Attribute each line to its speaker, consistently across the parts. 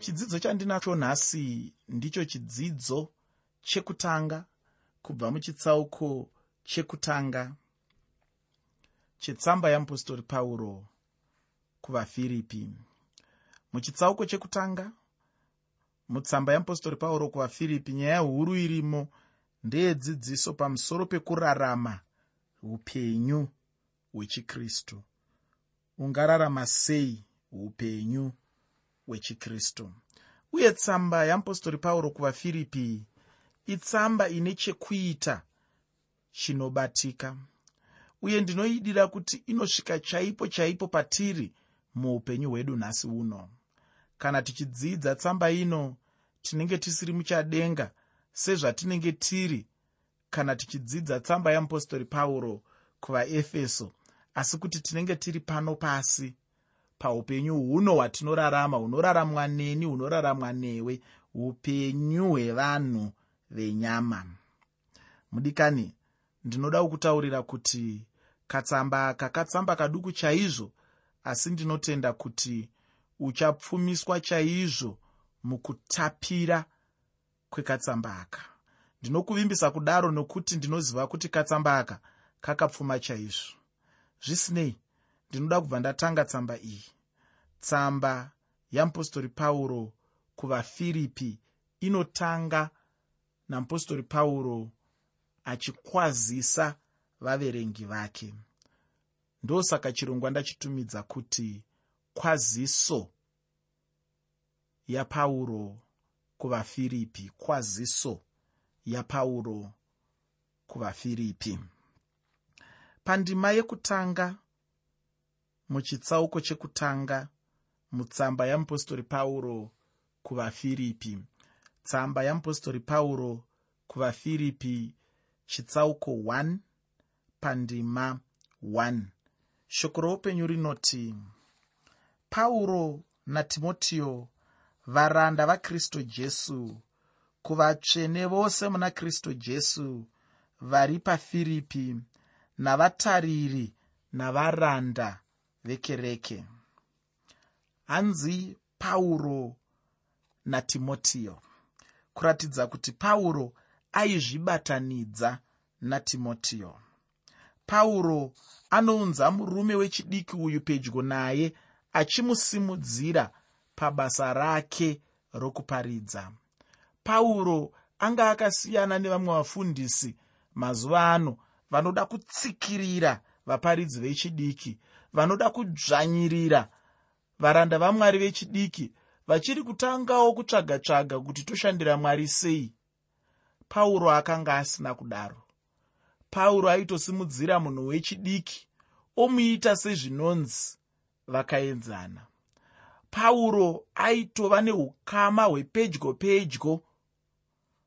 Speaker 1: chidzidzo chandinacho nhasi ndicho chidzidzo chekutanga kubva muchitsauko chekutanga chetsamba yeapostori pauro kuvafiripi. Muchitsauko chekutanga mutsamba yeapostori pauro kuvafiripi nyaya huru irimo ndeyedzidziso pamusoro pekurarama upenyu hwechikristu. Ungararama sei upenyu hwechikristu uye tsamba yeapostori pauro kuvafiripi itsamba ine chekuita chinobatika. Uye ndinoidira kuti inosvika chaipo chaipo patiri muupenyu hwedu nhasi uno. Kana tichidzidza tsamba ino tinenge tisiri muchadenga sezvatinenge tiri kana tichidzidza tsamba yeapostori pauro kuvaefeso asi kuti tinenge tiri pano pasi paupenyu huno hwatinorarama hunoraramwa neni hunoraramwa newe upenyu hwevanhu venyama. Mudikani ndinoda kukutaurira kuti katsamba aka katsamba kaduku chaizvo asi ndinotenda kuti uchapfumiswa chaizvo mukutapira kwekatsamba aka. Ndinokuvimbisa kudaro nokuti ndinoziva kuti katsamba aka kakapfuma chaizvo. Zvisinei ndinoda kubva ndatanga tsamba iyi tsamba yeapostori pauro kuvafiripi inotanga napostori pauro achikwazisa vaverengi vake. Ndosaka chirongwa ndachitumidza kuti kwaziso yapauro kuvafiripi kwaziso yapauro kuvafiripi pandima yekutanga muchitsauko chekutanga mutsamba yeapostori pauro kuvafiripi. Tsamba yeapostori pauro kuvafiripi chitsauko 1 pandima 1 shoko roupenyu rinoti pauro natimotiyo varanda vakristu jesu kuvatsvene vose muna kristu jesu vari pafiripi navatariri navaranda vekereke hanzi pauro natimotiyo kuratidza kuti pauro aizvibatanidza natimotiyo pauro anounza murume wechidiki uyu pedyo naye achimusimudzira pabasa rake rokuparidza. Pauro anga akasiyana nevamwe vafundisi mazuva ano vanoda kutsikirira vaparidzi vechidiki vanoda kudzvanyirira varanda vamwari vechidiki vachiri kutangawo kutsvaga-tsvaga kuti toshandira mwari sei. Pauro akanga asina kudaro. Pauro aitosimudzira munhu wechidiki omuita sezvinonzi vakaenzana. Pauro aitova neukama hwepedyo pedyo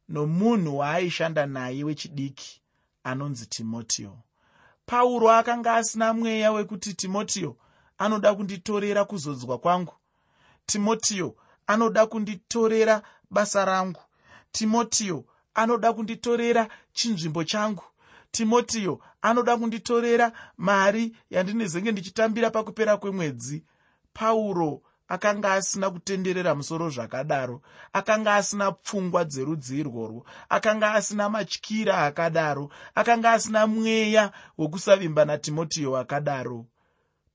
Speaker 1: nomunhu waaishanda naye wechidiki anonzi timotiyo pauro akanga asina mweya wekuti timotiyo anoda kunditorera kuzodzwa kwangu. Timotiyo anoda kunditorera basa rangu. Timotiyo anoda kunditorera chinzvimbo changu. Timotiyo anoda kunditorera mari yandinezenge ndichitambira pakupera kwemwedzi. Pauro akanga asina kutenderera musoro zvakadaro akanga asina pfungwa dzerudzi irworwo akanga asina matyira akadaro akanga asina mweya wekusavimba natimotiyo akadaro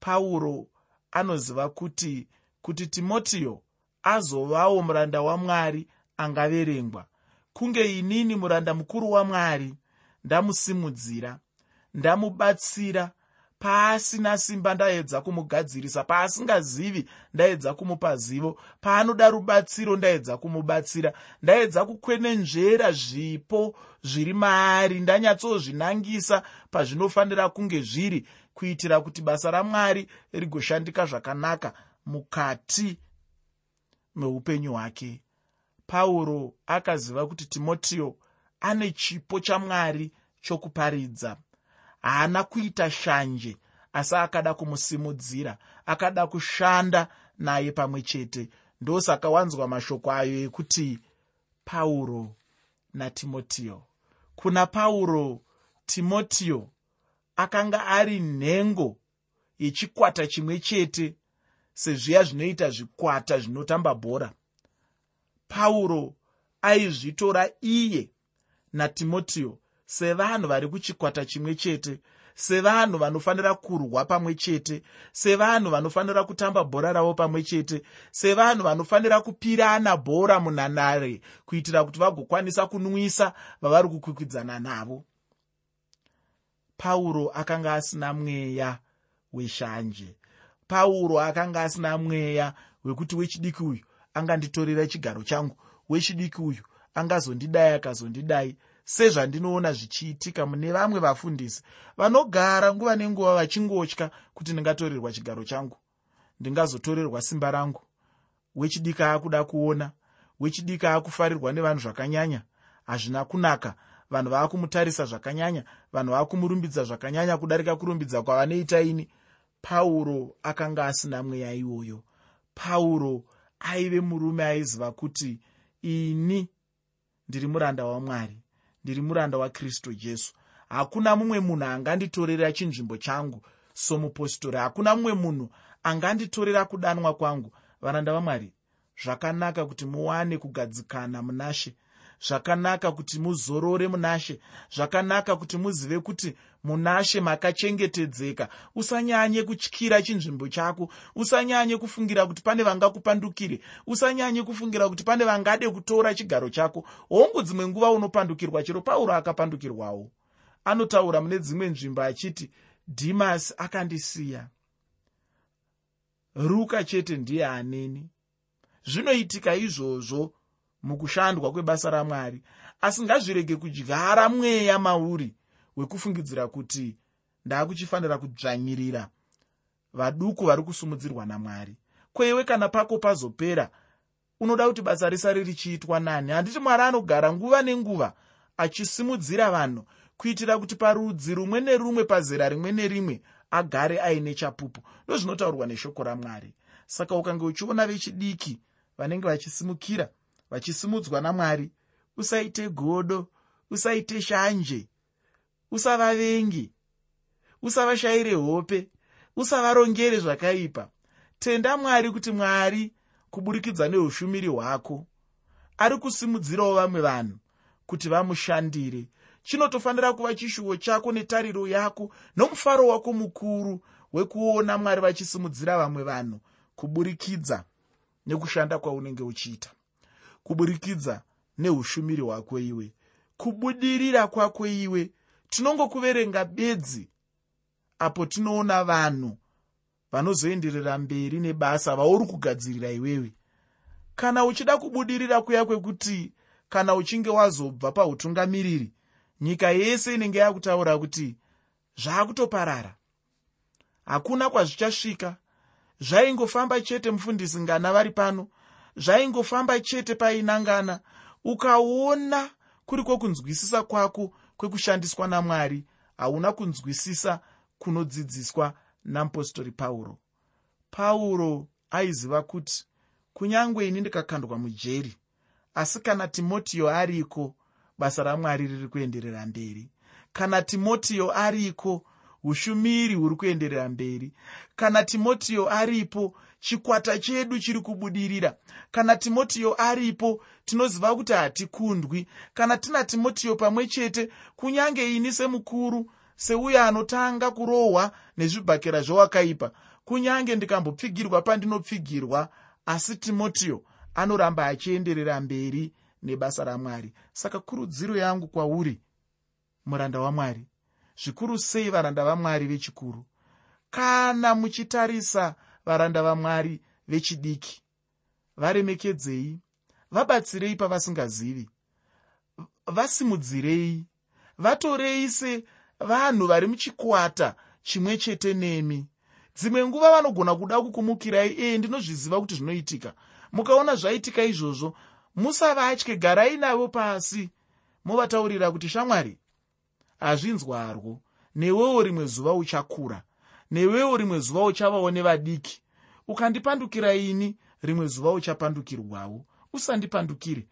Speaker 1: pauro anoziva kuti kuti timotiyo azovawo muranda wamwari angaverengwa. Kunge inini muranda mukuru wamwari ndamusimudzira ndamubatsira paasina simba ndaedza kumugadzirisa paasingazivi ndaedza kumupa zivo paanoda rubatsiro ndaedza kumubatsira ndaedza kukwenenzvera zvipo zviri maari ndanyatsozvinangisa pazvinofanira kunge zviri kuitira kuti basa ramwari rigoshandika zvakanaka mukati meupenyu hwake. Pauro akaziva kuti timotiyo ane chipo chamwari chokuparidza. Haana kuita shanje asi akada kumusimudzira akada kushanda naye pamwe chete. Ndosaka wanzwa mashoko ayo ekuti pauro natimotiyo kuna pauro timotiyo akanga ari nhengo yechikwata chimwe chete sezviya zvinoita zvikwata zvinotamba bhora. Pauro aizvitora iye natimotiyo sevanhu vari kuchikwata chimwe chete sevanhu vanofanira kurwa pamwe chete sevanhu vanofanira kutamba bhora ravo pamwe chete sevanhu vanofanira kupirana bhora munhanhare kuitira kuti vagokwanisa kunwisa vavari kukwikwidzana navo pauro akanga asina mweya weshanje. Pauro akanga asina mweya wekuti wechidiki uyu anganditorera chigaro changu wechidiki uyu angazondidai akazondidai. Sezvandinoona zvichiitika mune vamwe vafundisi vanogara nguva nenguva vachingotya kuti ndingatorerwa chigaro changu. Ndingazotorerwa simba rangu. Wechidiki aakuda kuona wechidiki aakufarirwa nevanhu zvakanyanya hazvina kunaka vanhu vaakumutarisa zvakanyanya vanhu vaakumurumbidza zvakanyanya kudarika kurumbidza kwavanoita ini. Pauro akanga asina mweya iwoyo. Pauro aive murume aiziva kuti ini ndiri muranda wamwari ndiri muranda wakristu jesu. Hakuna mumwe munhu anganditorera chinzvimbo changu somupostori. Hakuna mumwe munhu anganditorera kudanwa kwangu. Varanda vamwari zvakanaka kuti muwane kugadzikana munashe zvakanaka kuti muzorore munashe zvakanaka kuti muzive kuti munashe makachengetedzeka. Usanyanye kutyira chinzvimbo chako usanyanye kufungira kuti pane vangakupandukire usanyanye kufungira kuti pane vangade kutora chigaro chako. Hongu dzimwe nguva unopandukirwa chero pauro akapandukirwawo. Anotaura mune dzimwe nzvimbo achiti dhimasi akandisiya. Ruka chete ndiye aneni zvinoitika izvozvo mukushandwa kwebasa ramwari. Asi ngazvirege kudyara mweya mauri wekufungidzira kuti ndaakuchifanira kudzvanyirira vaduku vari kusumudzirwa namwari. Kweiwe kana pako pazopera unoda kuti basa risari richiitwa nani. Handiti mwari anogara nguva nenguva achisimudzira vanhu kuitira kuti parudzi rumwe nerumwe pazera rimwe nerimwe agare aine chapupu. Ndozvinotaurwa neshoko ramwari. Saka ukange uchiona vechidiki vanenge vachisimukira vachisimudzwa namwari usaite godo usaite shanje usavavengi usavashayire hope usavarongere zvakaipa. Tenda mwari kuti mwari kuburikidza neushumiri hwako. Ari kusimudzirawo vamwe vanhu kuti vamushandire. Chinotofanira kuva chishuwo chako netariro yako nomufaro wako mukuru wekuona mwari vachisimudzira vamwe vanhu kuburikidza nekushanda kwaunenge uchiita kuburikidza neushumiri hwako iwe. Kubudirira kwako iwe. Tinongokuverenga bedzi apo tinoona vanhu vanozoenderera mberi nebasa vauri kugadzirira iwewe. Kana uchida kubudirira kuya kwekuti kana uchinge wazobva pautungamiriri nyika yese inenge yakutaura kuti zvaakutoparara hakuna kwazvichasvika. Zvaingofamba chete mufundisi ngana vari pano zvaingofamba chete painangana ukaona kuri kwokunzwisisa kwako kwekushandiswa namwari hauna kunzwisisa kunodzidziswa namupostori pauro. Pauro aiziva kuti kunyange ini ndikakandwa mujeri asi kana timotiyo ariko basa ramwari riri kuenderera mberi. Kana timotiyo ariko ushumiri huri kuenderera mberi. Kana timotiyo aripo chikwata chedu chiri kubudirira. Kana timotiyo aripo tinoziva kuti hatikundwi. Kana tina timotiyo pamwe chete kunyange ini semukuru seuyo anotanga kurohwa nezvibhakera zvewakaipa kunyange ndikambopfigirwa pandinopfigirwa asi timotiyo anoramba achienderera mberi nebasa ramwari. Saka kurudziro yangu kwauri muranda wamwari zvikuru sei varanda vamwari vechikuru? Kana muchitarisa varanda vamwari vechidiki. Varemekedzei vabatsirei pavasingazivi. Vasimudzirei vatorei sevanhu vari muchikwata chimwe chete nemi. Dzimwe nguva vanogona kuda kukumukirai ee ndinozviziva kuti zvinoitika. Mukaona zvaitika izvozvo musavatye garai navo pasi. Movataurira kuti shamwari hazvinzwarwo. Newewo rimwe zuva uchakura newewo rimwe zuva uchavawo nevadiki. Ukandipandukira ini rimwe zuva uchapandukirwawo. Usandipandukire.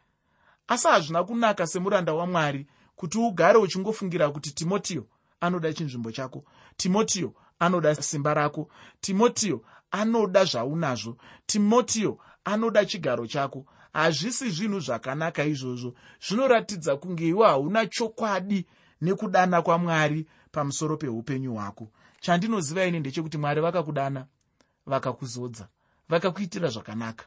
Speaker 1: Asi hazvina kunaka semuranda wamwari kuti ugare uchingofungira kuti timotiyo anoda chinzvimbo chako. Timotiyo anoda simba rako. Timotiyo anoda zvaunazvo. Timotiyo anoda chigaro chako. Hazvisi zvinhu zvakanaka izvozvo. Zvinoratidza kunge iwe hauna chokwadi nekudana kwamwari pamusoro peupenyu hwako chandinoziva ini ndechekuti mwari vakakudana vakakuzodza vakakuitira zvakanaka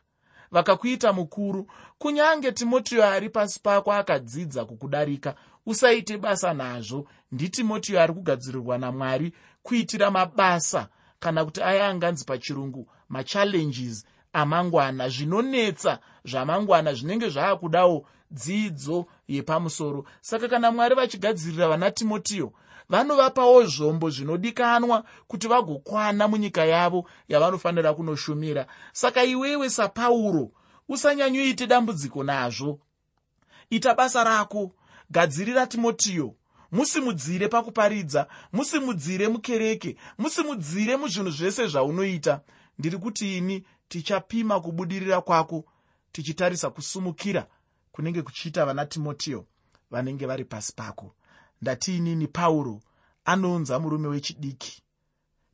Speaker 1: vakakuita mukuru. Kunyange timotiyo ari pasi pako akadzidza kukudarika usaite basa nazvo. Nditimotiyo ari kugadzirirwa namwari kuitira mabasa kana kuti aya anganzi pachirungu machallenges amangwana zvinonetsa zvamangwana zvinenge zvaakudawo dzidzo yepamusoro. Saka kana mwari vachigadzirira vana timotiyo vanovapawo zvombo zvinodikanwa kuti vagokwana munyika yavo yavanofanira kunoshumira. Saka iwewe sapauro usanyanyoite dambudziko nazvo. Ita basa rako gadzirira timotiyo. Musimudzire pakuparidza musimudzire mukereke musimudzire muzvinhu zvese zvaunoita. Ndiri kuti ini tichapima kubudirira kwako tichitarisa kusumukira kunenge kuchiita vana timotiyo vanenge vari pasi pako ndatiinini pauro anounza murume wechidiki.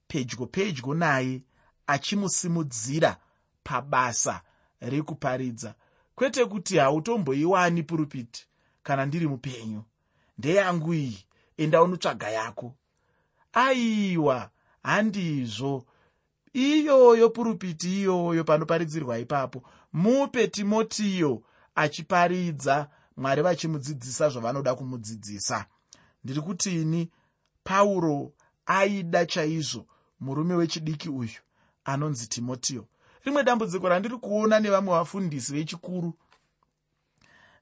Speaker 1: Pedyo pedyo naye achimusimudzira pabasa rekuparidza. Kwete kuti hautomboiwani purupiti kana ndiri mupenyu. Ndeyangu iyi enda unotsvaga yako. Aiwa handizvo. Iyoyo purupiti iyoyo panoparidzirwa ipapo. Mupe timotiyo achiparidza mwari vachimudzidzisa zvavanoda kumudzidzisa ndiri kuti ini pauro aida chaizvo murume wechidiki uyu anonzi timotiyo rimwe dambudziko randiri kuona nevamwe vafundisi vechikuru.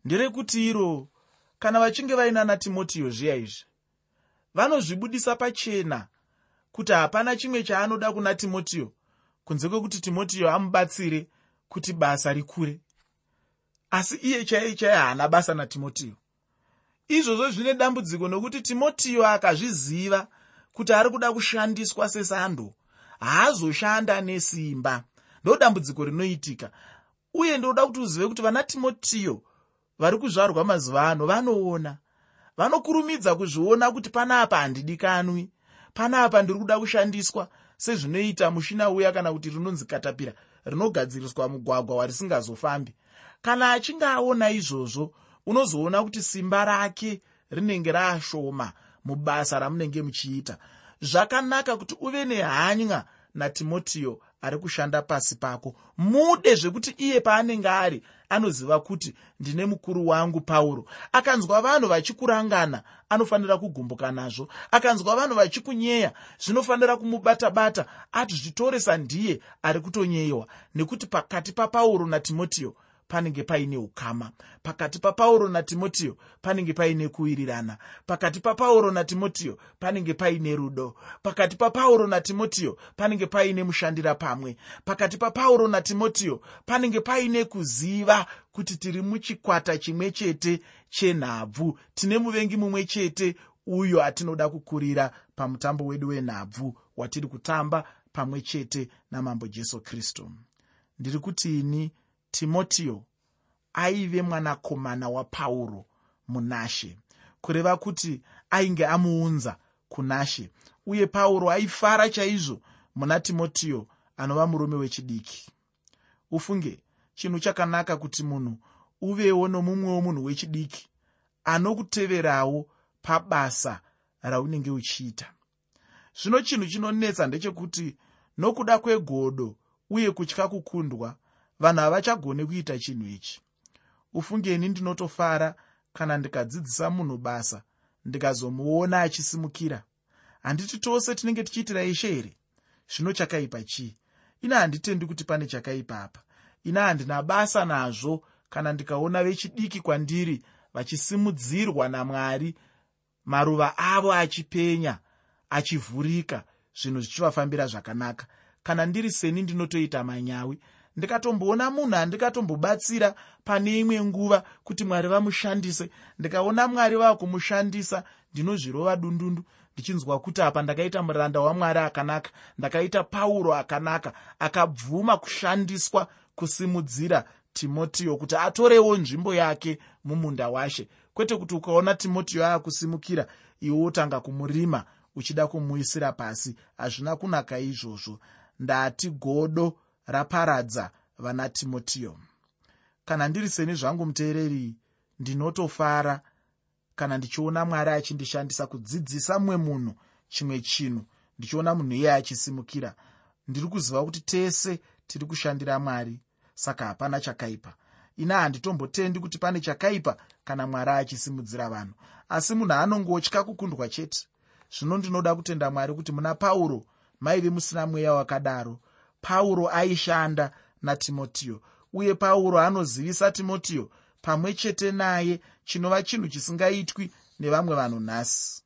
Speaker 1: Nderekuti iro kana vachinge vainana timotiyo zviya izvi vanozvibudisa pachena kuti hapana chimwe chaanoda kuna timotiyo kunze kwekuti timotiyo amubatsire kuti basa rikure. Asi iye chaiye chaiye haana basa natimotiyo izvozvo zvine dambudziko nokuti timotiyo akazviziva kuti ari kuda kushandiswa sesando. Haazoshanda nesimba. Ndo dambudziko rinoitika. Uye ndoda kuti uzive kuti vana timotiyo vari kuzvarwa mazuva ano vanoona. Vanokurumidza kuzviona kuti panapa handidikanwi. Panapa ndiri kuda kushandiswa sezvinoita mushina uya kana kuti rinonzi katapira rinogadziriswa mugwagwa warisingazofambi. Kana achinge aona izvozvo unozoona kuti simba rake rinenge raashoma mubasa ramunenge muchiita. Zvakanaka kuti uve nehanya natimotiyo ari kushanda pasi pako. Mude zvekuti iye paanenge ari anoziva kuti ndine mukuru wangu pauro. Akanzwa vanhu vachikurangana anofanira kugumbuka nazvo. Akanzwa vanhu vachikunyeya zvinofanira kumubata-bata ati zvitoresa ndiye ari kutonyeyiwa nekuti pakati papauro natimotiyo panenge paine ukama. Pakati papauro natimotiyo panenge paine kuwirirana. Pakati papauro natimotiyo panenge paine rudo. Pakati papauro natimotiyo panenge paine mushandira pamwe. Pakati papauro natimotiyo panenge paine kuziva kuti tiri muchikwata chimwe chete chenhabvu. Tine muvengi mumwe chete uyo atinoda kukurira pamutambo wedu wenhabvu watiri kutamba pamwe chete namambo jesu kristu. Ndiri kuti ini timotiyo aive mwanakomana wapauro munashe kureva kuti ainge amuunza kunashe. Uye pauro aifara chaizvo muna timotiyo anova murume wechidiki. Ufunge chinhu chakanaka kuti munhu uvewo nomumwewo munhu wechidiki anokuteverawo pabasa raunenge uchiita. Zvino chinhu chinonetsa ndechekuti nokuda kwegodo uye kutya kukundwa vanhu havachagone kuita chinhu ichi. Ufungeni ndinotofara kana ndikadzidzisa munhu basa ndikazomuona achisimukira. Handiti tose tinenge tichiitira ishe here? Zvino chakaipa chii? Ina handitendi kuti pane chakaipa apa. Ina handina basa nazvo kana ndikaona vechidiki kwandiri vachisimudzirwa namwari maruva avo achipenya achivhurika zvinhu zvichivafambira zvakanaka. Kana ndiri seni ndinotoita manyawi ndikatomboona munhu andikatombobatsira pane imwe nguva kuti mwari vamushandise. Ndikaona mwari vava kumushandisa ndinozvirova dundundu. Ndichinzwa kuti apa ndakaita muranda wamwari akanaka ndakaita pauro akanaka akabvuma kushandiswa kusimudzira timotiyo kuti atorewo nzvimbo yake mumunda washe. Kwete kuti ukaona timotiyo ava kusimukira iwe wotanga kumurima uchida kumuisira pasi. Hazvina kunaka izvozvo. Ndati godo raparadza vana timotiyo. Kana ndiri seni zvangu muteereri ndinotofara. Kana ndichiona mwari achindishandisa kudzidzisa mumwe munhu chimwe chinhu ndichiona munhu iye achisimukira ndiri kuziva kuti tese tiri kushandira mwari saka hapana chakaipa. Ina handitombotendi kuti pane chakaipa kana mwari achisimudzira vanhu. Asi munhu anongotya kukundwa chete. Zvino ndinoda kutenda mwari kuti muna pauro maive musina mweya wakadaro pauro aishanda natimotiyo uye pauro anozivisa timotiyo pamwe chete naye chinova chinhu chisingaitwi nevamwe vanhu nhasi.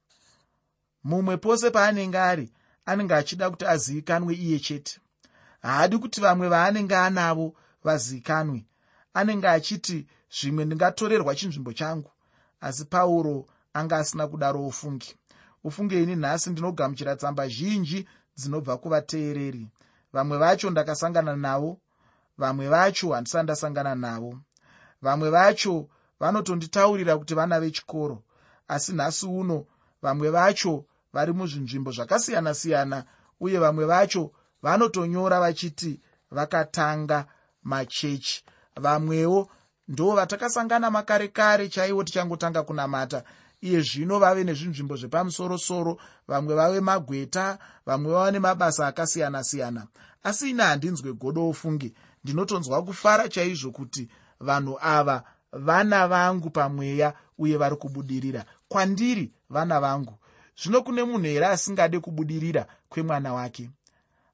Speaker 1: Mumwe pose paanenge ari anenge achida kuti azivikanwe iye chete. Haadi kuti vamwe vaanenge anavo vazivikanwe. Anenge achiti zvimwe ndingatorerwa chinzvimbo changu. Asi pauro anga asina kudaro ufungi. Ufunge ini nhasi ndinogamuchira tsamba zhinji dzinobva kuvateereri vamwe vacho ndakasangana navo vamwe vacho handisati ndasangana navo. Vamwe vacho vanotonditaurira kuti vana vechikoro asi nhasi uno vamwe vacho vari muzvinzvimbo zvakasiyana-siyana uye vamwe vacho vanotonyora vachiti vakatanga machechi. Vamwewo ndo vatakasangana makare kare chaivo tichangotanga kunamata iye zvino vave nezvinzvimbo zvepamusorosoro vamwe vave magweta vamwe vava nemabasa akasiyana-siyana. Asi ina handinzwe godo ofungi ndinotonzwa kufara chaizvo kuti vanhu ava vana vangu pamweya uye vari kubudirira. Kwandiri vana vangu? Zvino kune munhu here asingade kubudirira kwemwana wake?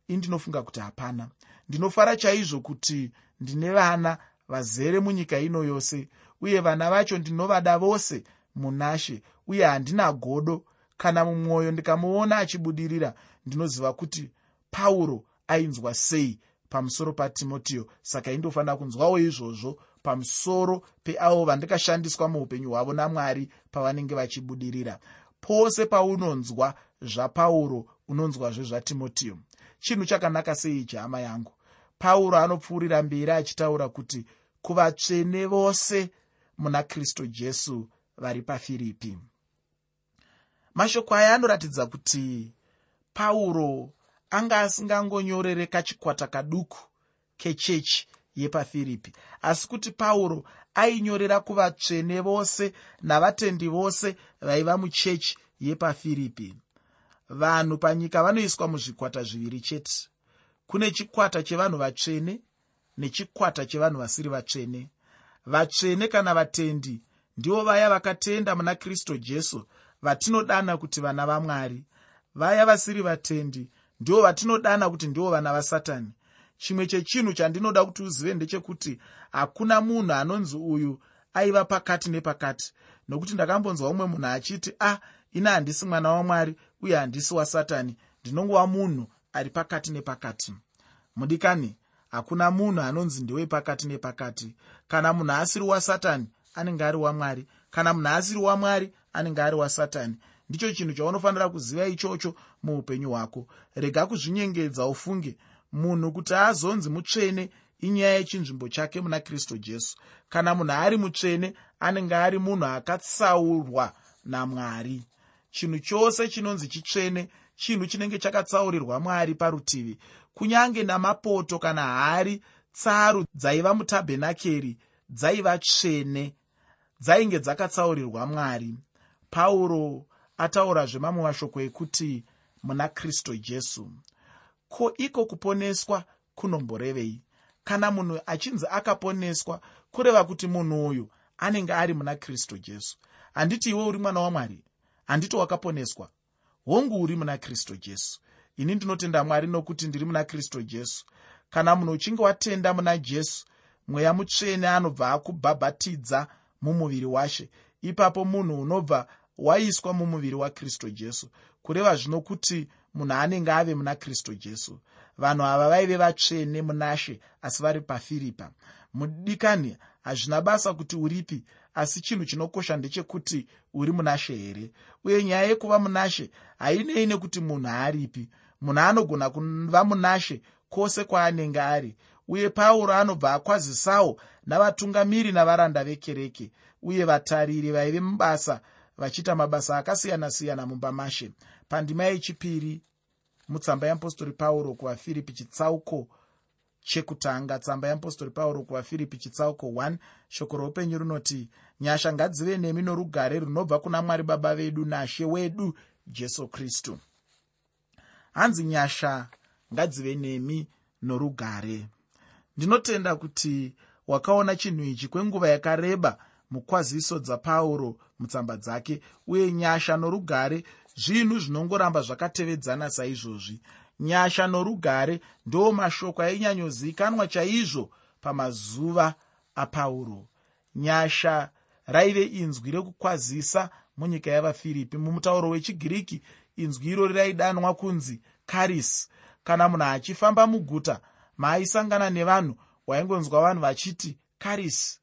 Speaker 1: Indinofunga kuti hapana. Ndinofara chaizvo kuti ndine vana vazere munyika ino yose uye vana vacho ndinovada vose munashe uye handina godo. Kana mumwoyo ndikamuona achibudirira ndinoziva kuti pauro ainzwa sei pamusoro patimotiyo saka indofanira kunzwawo izvozvo pamusoro peavo vandikashandiswa muupenyu hwavo namwari pavanenge vachibudirira. Pose paunonzwa zvapauro unonzwazve zvatimotiyo chinhu chakanaka sei ichi hama yangu? Pauro anopfuurira mberi achitaura kuti kuvatsvene vose muna kristu jesu vari pafiripi mashoko aya anoratidza kuti pauro anga asingangonyorere kachikwata kaduku kechechi yepafiripi asi kuti pauro ainyorera kuvatsvene vose navatendi vose vaiva muchechi yepafiripi vanhu panyika vanoiswa muzvikwata zviviri chete. Kune chikwata chevanhu vatsvene nechikwata chevanhu vasiri vatsvene. Vatsvene kana vatendi ndivo vaya vakatenda muna kristu jesu vatinodana kuti vana vamwari vaya vasiri vatendi ndivo vatinodana kuti ndivo vana vasatani chimwe chechinhu chandinoda kuti uzive ndechekuti hakuna munhu anonzi uyu aiva pakati nepakati. Nokuti ndakambonzwa umwe munhu achiti ah, ina handisi mwana wamwari uye handisi wasatani ndinongova munhu ari pakati nepakati. Mudikani hakuna munhu anonzi ndewepakati nepakati. Kana munhu asiri wasatani anenge ari wamwari. Kana munhu asiri wamwari anenge ari wasatani. Ndicho chinhu chaunofanira kuziva ichocho muupenyu hwako. Rega kuzvinyengedza ufunge munhu kuti azonzi mutsvene inyaya yechinzvimbo chake muna kristu jesu. Kana munhu ari mutsvene anenge ari munhu akatsaurwa namwari. Chinhu chose chinonzi chitsvene chinhu chinenge chakatsaurirwa mwari parutivi. Kunyange namapoto kana hari tsaru dzaiva mutabhenakeri dzaiva tsvene dzainge dzakatsaurirwa mwari. Pauro ataurazve mamwe mashoko ekuti muna kristu jesu ko iko kuponeswa kunomborevei? Kana munhu achinzi akaponeswa kureva kuti munhu uyu anenge ari muna kristu jesu. Handiti iwe uri mwana wamwari? Handiti wakaponeswa? Hongu uri muna kristu jesu. Ini ndinotenda mwari nokuti ndiri muna kristu jesu. Kana munhu uchinge watenda muna jesu mweya mutsvene anobva akubhabhatidza mumuviri washe. Ipapo munhu unobva waiswa mumuviri wakristu jesu kureva zvino kuti munhu anenge ave muna kristu jesu. Vanhu ava vaive vatsvene munashe asi vari pafiripa. Mudikani hazvina basa kuti uripi asi chinhu chinokosha ndechekuti uri munashe here. Uye nyaya yekuva munashe hainei nekuti munhu haaripi munhu anogona kuva munashe kwose kwaanenge ari uye pauro anobva akwazisawo navatungamiri navaranda vekereke uye vatariri vaive mubasa vachiita mabasa akasiyana-siyana mumba mashe. Pandima yechipiri mutsamba yeapostori pauro kuvafiripi chitsauko chekutanga. Tsamba yeapostori pauro kuvafiripi chitsauko 1 shoko roupenyu runoti nyasha ngadzive nemi norugare runobva kuna mwari baba vedu nashe wedu jesu kristu. Hanzi nyasha ngadzive nemi norugare ndinotenda kuti wakaona chinhu ichi kwenguva yakareba mukwaziso dzapauro mutsamba dzake uye nyasha norugare zvinhu zvinongoramba zvakatevedzana saizvozvi. Nyasha norugare ndo mashoko ainyanyosikanwa chaizvo pamazuva apauro. Nyasha raive inzwi rekukwazisa munyika yavafiripi mumutauro wechigiriki inzwi irori raidanwa kunzi karis. Kana munhu achifamba muguta maaisangana nevanhu waingonzwa vanhu vachiti karis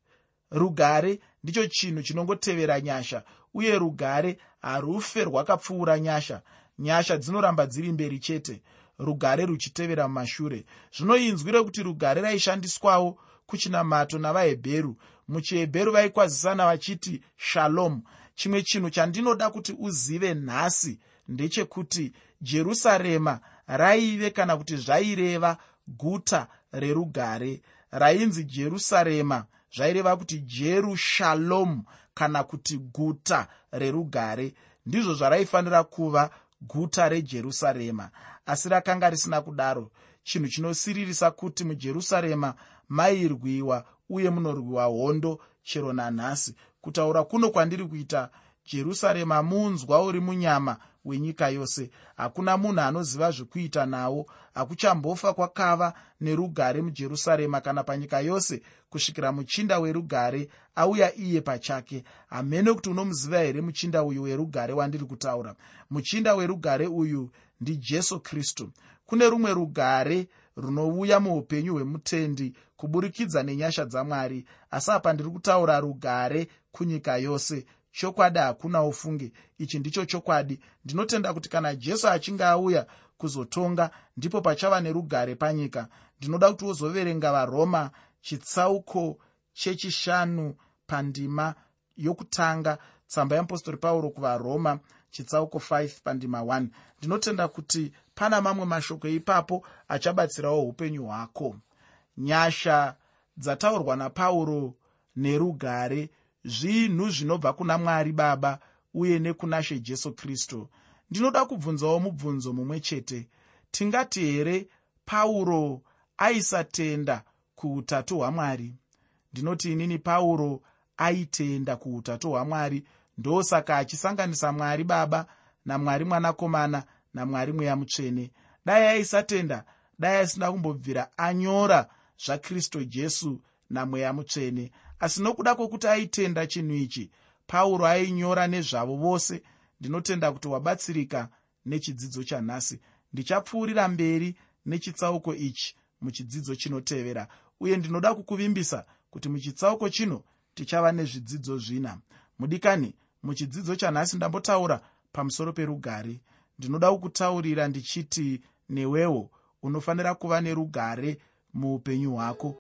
Speaker 1: rugare. Ndicho chinhu chinongotevera nyasha uye rugare harufe rwakapfuura nyasha. Nyasha dzinoramba dziri mberi chete rugare ruchitevera mumashure. Zvino inzwi rekuti rugare raishandiswawo kuchinamato navahebheru. Muchihebheru vaikwazisana vachiti shalom. Chimwe chinhu chandinoda kuti uzive nhasi ndechekuti jerusarema raive kana kuti zvaireva guta rerugare. Rainzi jerusarema zvaireva kuti jerushalom kana kuti guta rerugare. Ndizvo zvaraifanira kuva guta rejerusarema. Asi rakanga risina kudaro chinhu chinosiririsa kuti mujerusarema mairwiwa uye munorwiwa hondo chero nanhasi. Kutaura kuno kwandiri kuita jerusarema muunzwa uri munyama wenyika yose. Hakuna munhu anoziva zvekuita nawo. Hakuchambofa kwakava nerugare mujerusarema kana panyika yose kusvikira muchinda werugare auya iye pachake. Hamene kuti unomuziva here muchinda uyu werugare wandiri kutaura? Muchinda werugare uyu ndijesu kristu. Kune rumwe rugare runouya muupenyu hwemutendi kuburikidza nenyasha dzamwari asi apa ndiri kutaura rugare kunyika yose chokwadi hakuna ufunge ichi ndicho chokwadi. Ndinotenda kuti kana jesu achinge auya kuzotonga ndipo pachava nerugare panyika. Ndinoda kuti wozoverenga varoma chitsauko chechishanu pandima yokutanga tsamba yeapostori pauro kuvaroma chitsauko 5 pandima 1 ndinotenda kuti pana mamwe mashoko ipapo achabatsirawo upenyu hwako. Nyasha dzataurwa napauro nerugare zvinhu zvinobva kuna mwari baba uye nekuna she jesu kristu. Ndinoda kubvunzawo mubvunzo mumwe chete. Tingati here pauro aisatenda kuutatu hwamwari? Ndinoti inini pauro aitenda kuutatu hwamwari. Ndosaka achisanganisa mwari baba namwari mwanakomana namwari mweya mutsvene. Dai aisatenda dai asina kumbobvira anyora zvakristu jesu namweya mutsvene asi nokuda kwokuti aitenda chinhu ichi pauro ainyora nezvavo vose ndinotenda kuti wabatsirika nechidzidzo chanhasi. Ndichapfuurira mberi nechitsauko ichi muchidzidzo chinotevera uye ndinoda kukuvimbisa kuti muchitsauko chino tichava nezvidzidzo zvina. Mudikani muchidzidzo chanhasi ndambotaura pamusoro perugare. Ndinoda kukutaurira ndichiti newewo unofanira kuva nerugare muupenyu hwako